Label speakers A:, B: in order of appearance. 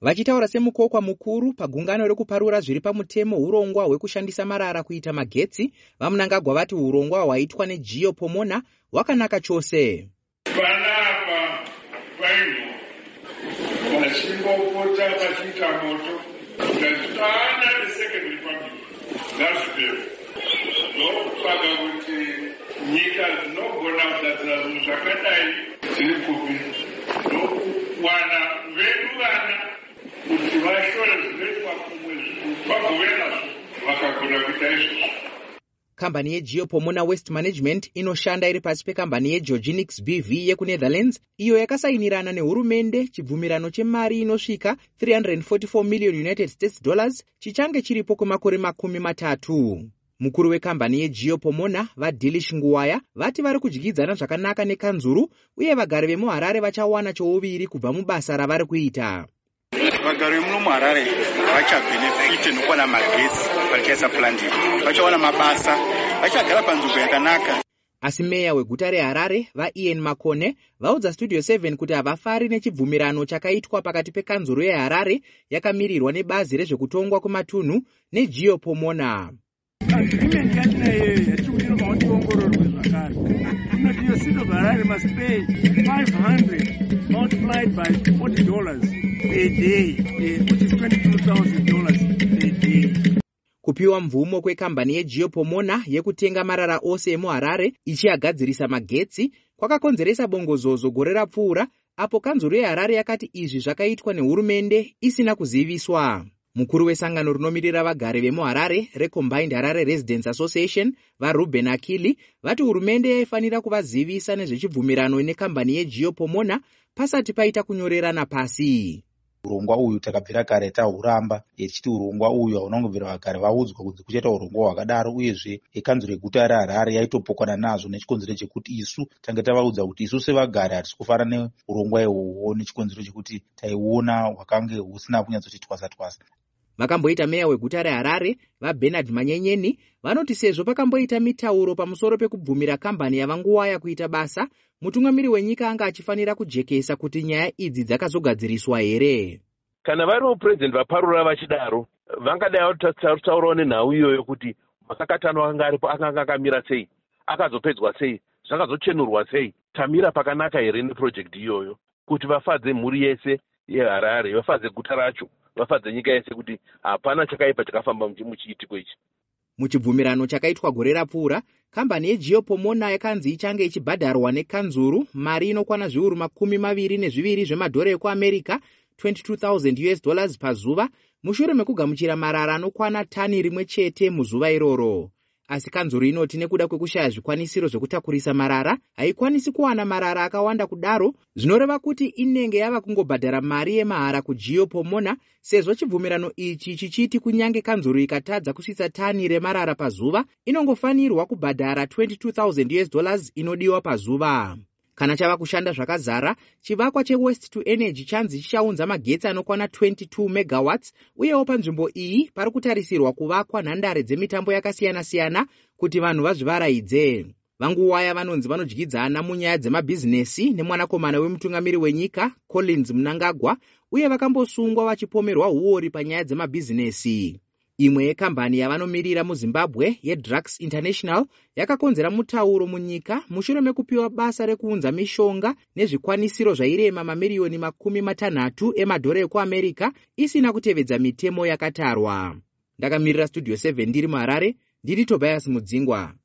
A: vachitaura semukokwa mukuru pagungano rekuparura zviri pamutemo urongwa hwekushandisa marara kuita magetsi vamunangagwa vati urongwa hwaitwa negio pomona hwakanaka chose.
B: Panapa paino vachimbopota vachiita moto. Ngazvitana nesecond republic ngazvipero ndokutsvaga kuti nyika dzinogona kugadzira zvinhu zvakadai dziri kupi ndokuwana vedu vana kuti vashore zvinoitwa kumwe vagove nazvo vakagona kuita izvozvo
A: kambani yegeopomona west management inoshanda iri pasi pekambani yegeorginix bv yekunetherlands iyo yakasainirana nehurumende chibvumirano chemari inosvika 344 million united states dollars chichange chiripo kwemakore makumi matatu. Mukuru wekambani yegeopomona vadilish nguwaya vati vari kudyidzana zvakanaka nekanzuru uye vagari vemuharare vachawana chouviri kubva mubasa ravari kuita
C: vagari vemuno muharare vachabhenefite nokuwana magetsi fertilizer plant vachawana mabasa vachagara panzvimbo yakanaka.
A: Asi meya weguta reharare vaian makone vaudza studio 7 kuti havafari nechibvumirano chakaitwa pakati pekanzuro yeharare yakamirirwa nebazi rezvekutongwa kwematunhu negeopomona
D: agreement yatinayo yatiri kudira kuti tiongororwe zvakare inoti of harare pay 500 multiplied by 40 dollars per day which is 22000 dollars per day
A: kupiwa mvumo kwekambani yegeopomona yekutenga marara ose emuharare ichiagadzirisa magetsi kwakakonzeresa bongozozo gore rapfuura apo kanzuro yeharare yakati izvi zvakaitwa nehurumende isina kuziviswa. Mukuru wesangano rinomirira vagari vemuharare recombined harare residence association varuben akili vati hurumende yaifanira kuvazivisa nezvechibvumirano nekambani yegeopomona pasati paita kunyorerana pasi
E: urongwa uyu takabvira kare tahuramba tichiti urongwa uyu haunangobvira vagari vaudzwa kunzi kuchaita urongwa hwakadaro uyezve ekanzuro reguta reharare yaitopokwana nazvo nechikonzero chekuti isu tange tavaudza kuti isu sevagari hatisi kufara neurongwa ihwohwo nechikonzero chekuti taiona hwakange husina kunyatsoti twasa
A: vakamboita meya weguta reharare vabernard manyenyeni vanoti sezvo pakamboita mitauro pamusoro pekubvumira kambani yavanguwaya kuita basa mutungamiri wenyika anga achifanira kujekesa kuti nyaya idzi dzakazogadziriswa here
F: kana variwo purezidendi vaparura vachidaro vangadai vatataurawo nenhau iyoyo kuti makakatano anga aripo akanga akamira sei akazopedzwa sei zvakazochenurwa sei. Tamira pakanaka here nepurojekti iyoyo? Kuti vafadze mhuri yese yeharare vafadze guta racho vafadze nyika yese kuti hapana chakaipa chakafamba muchiitiko ichi.
A: Muchibvumirano chakaitwa gore rapfuura kambani yegeopomona yakanzi ichange ichibhadharwa nekanzuru mari inokwana zviuru makumi maviri nezviviri zvemadhora ekuamerica 22000 us dollars pazuva mushure mekugamuchira marara anokwana tani rimwe chete muzuva iroro. Asi kanzuro inoti nekuda kwekushaya zvikwanisiro zvekutakurisa marara haikwanisi kuwana marara akawanda kudaro zvinoreva kuti inenge yava kungobhadhara mari yemahara kugeopomona sezvo chibvumirano ichi chichiti kunyange kanzuro ikatadza kusvitsa tani remarara pazuva inongofanirwa kubhadhara 22000 us dollars inodiwa pazuva kana chava kushanda zvakazara chivakwa chewest to energy chanzi chichaunza magetsi anokwana 22 megawats uyewo panzvimbo iyi pari kutarisirwa kuvakwa nhandare dzemitambo yakasiyana-siyana kuti vanhu vazvivaraidze. Vanguwaya vanonzi vanodyidzana munyaya dzemabhizinesi nemwanakomana wemutungamiri wenyika collins munangagwa uye vakambosungwa vachipomerwa uori panyaya dzemabhizinesi imwe yekambani yavanomirira muzimbabwe yedrugs international yakakonzera mutauro munyika mushure mekupiwa basa rekuunza mishonga nezvikwanisiro zvairema mamiriyoni makumi matanhatu emadhora ekuamerica isina kutevedza mitemo yakatarwa. Ndakamirira studio 7 ndiri muharare ndiri tobias mudzingwa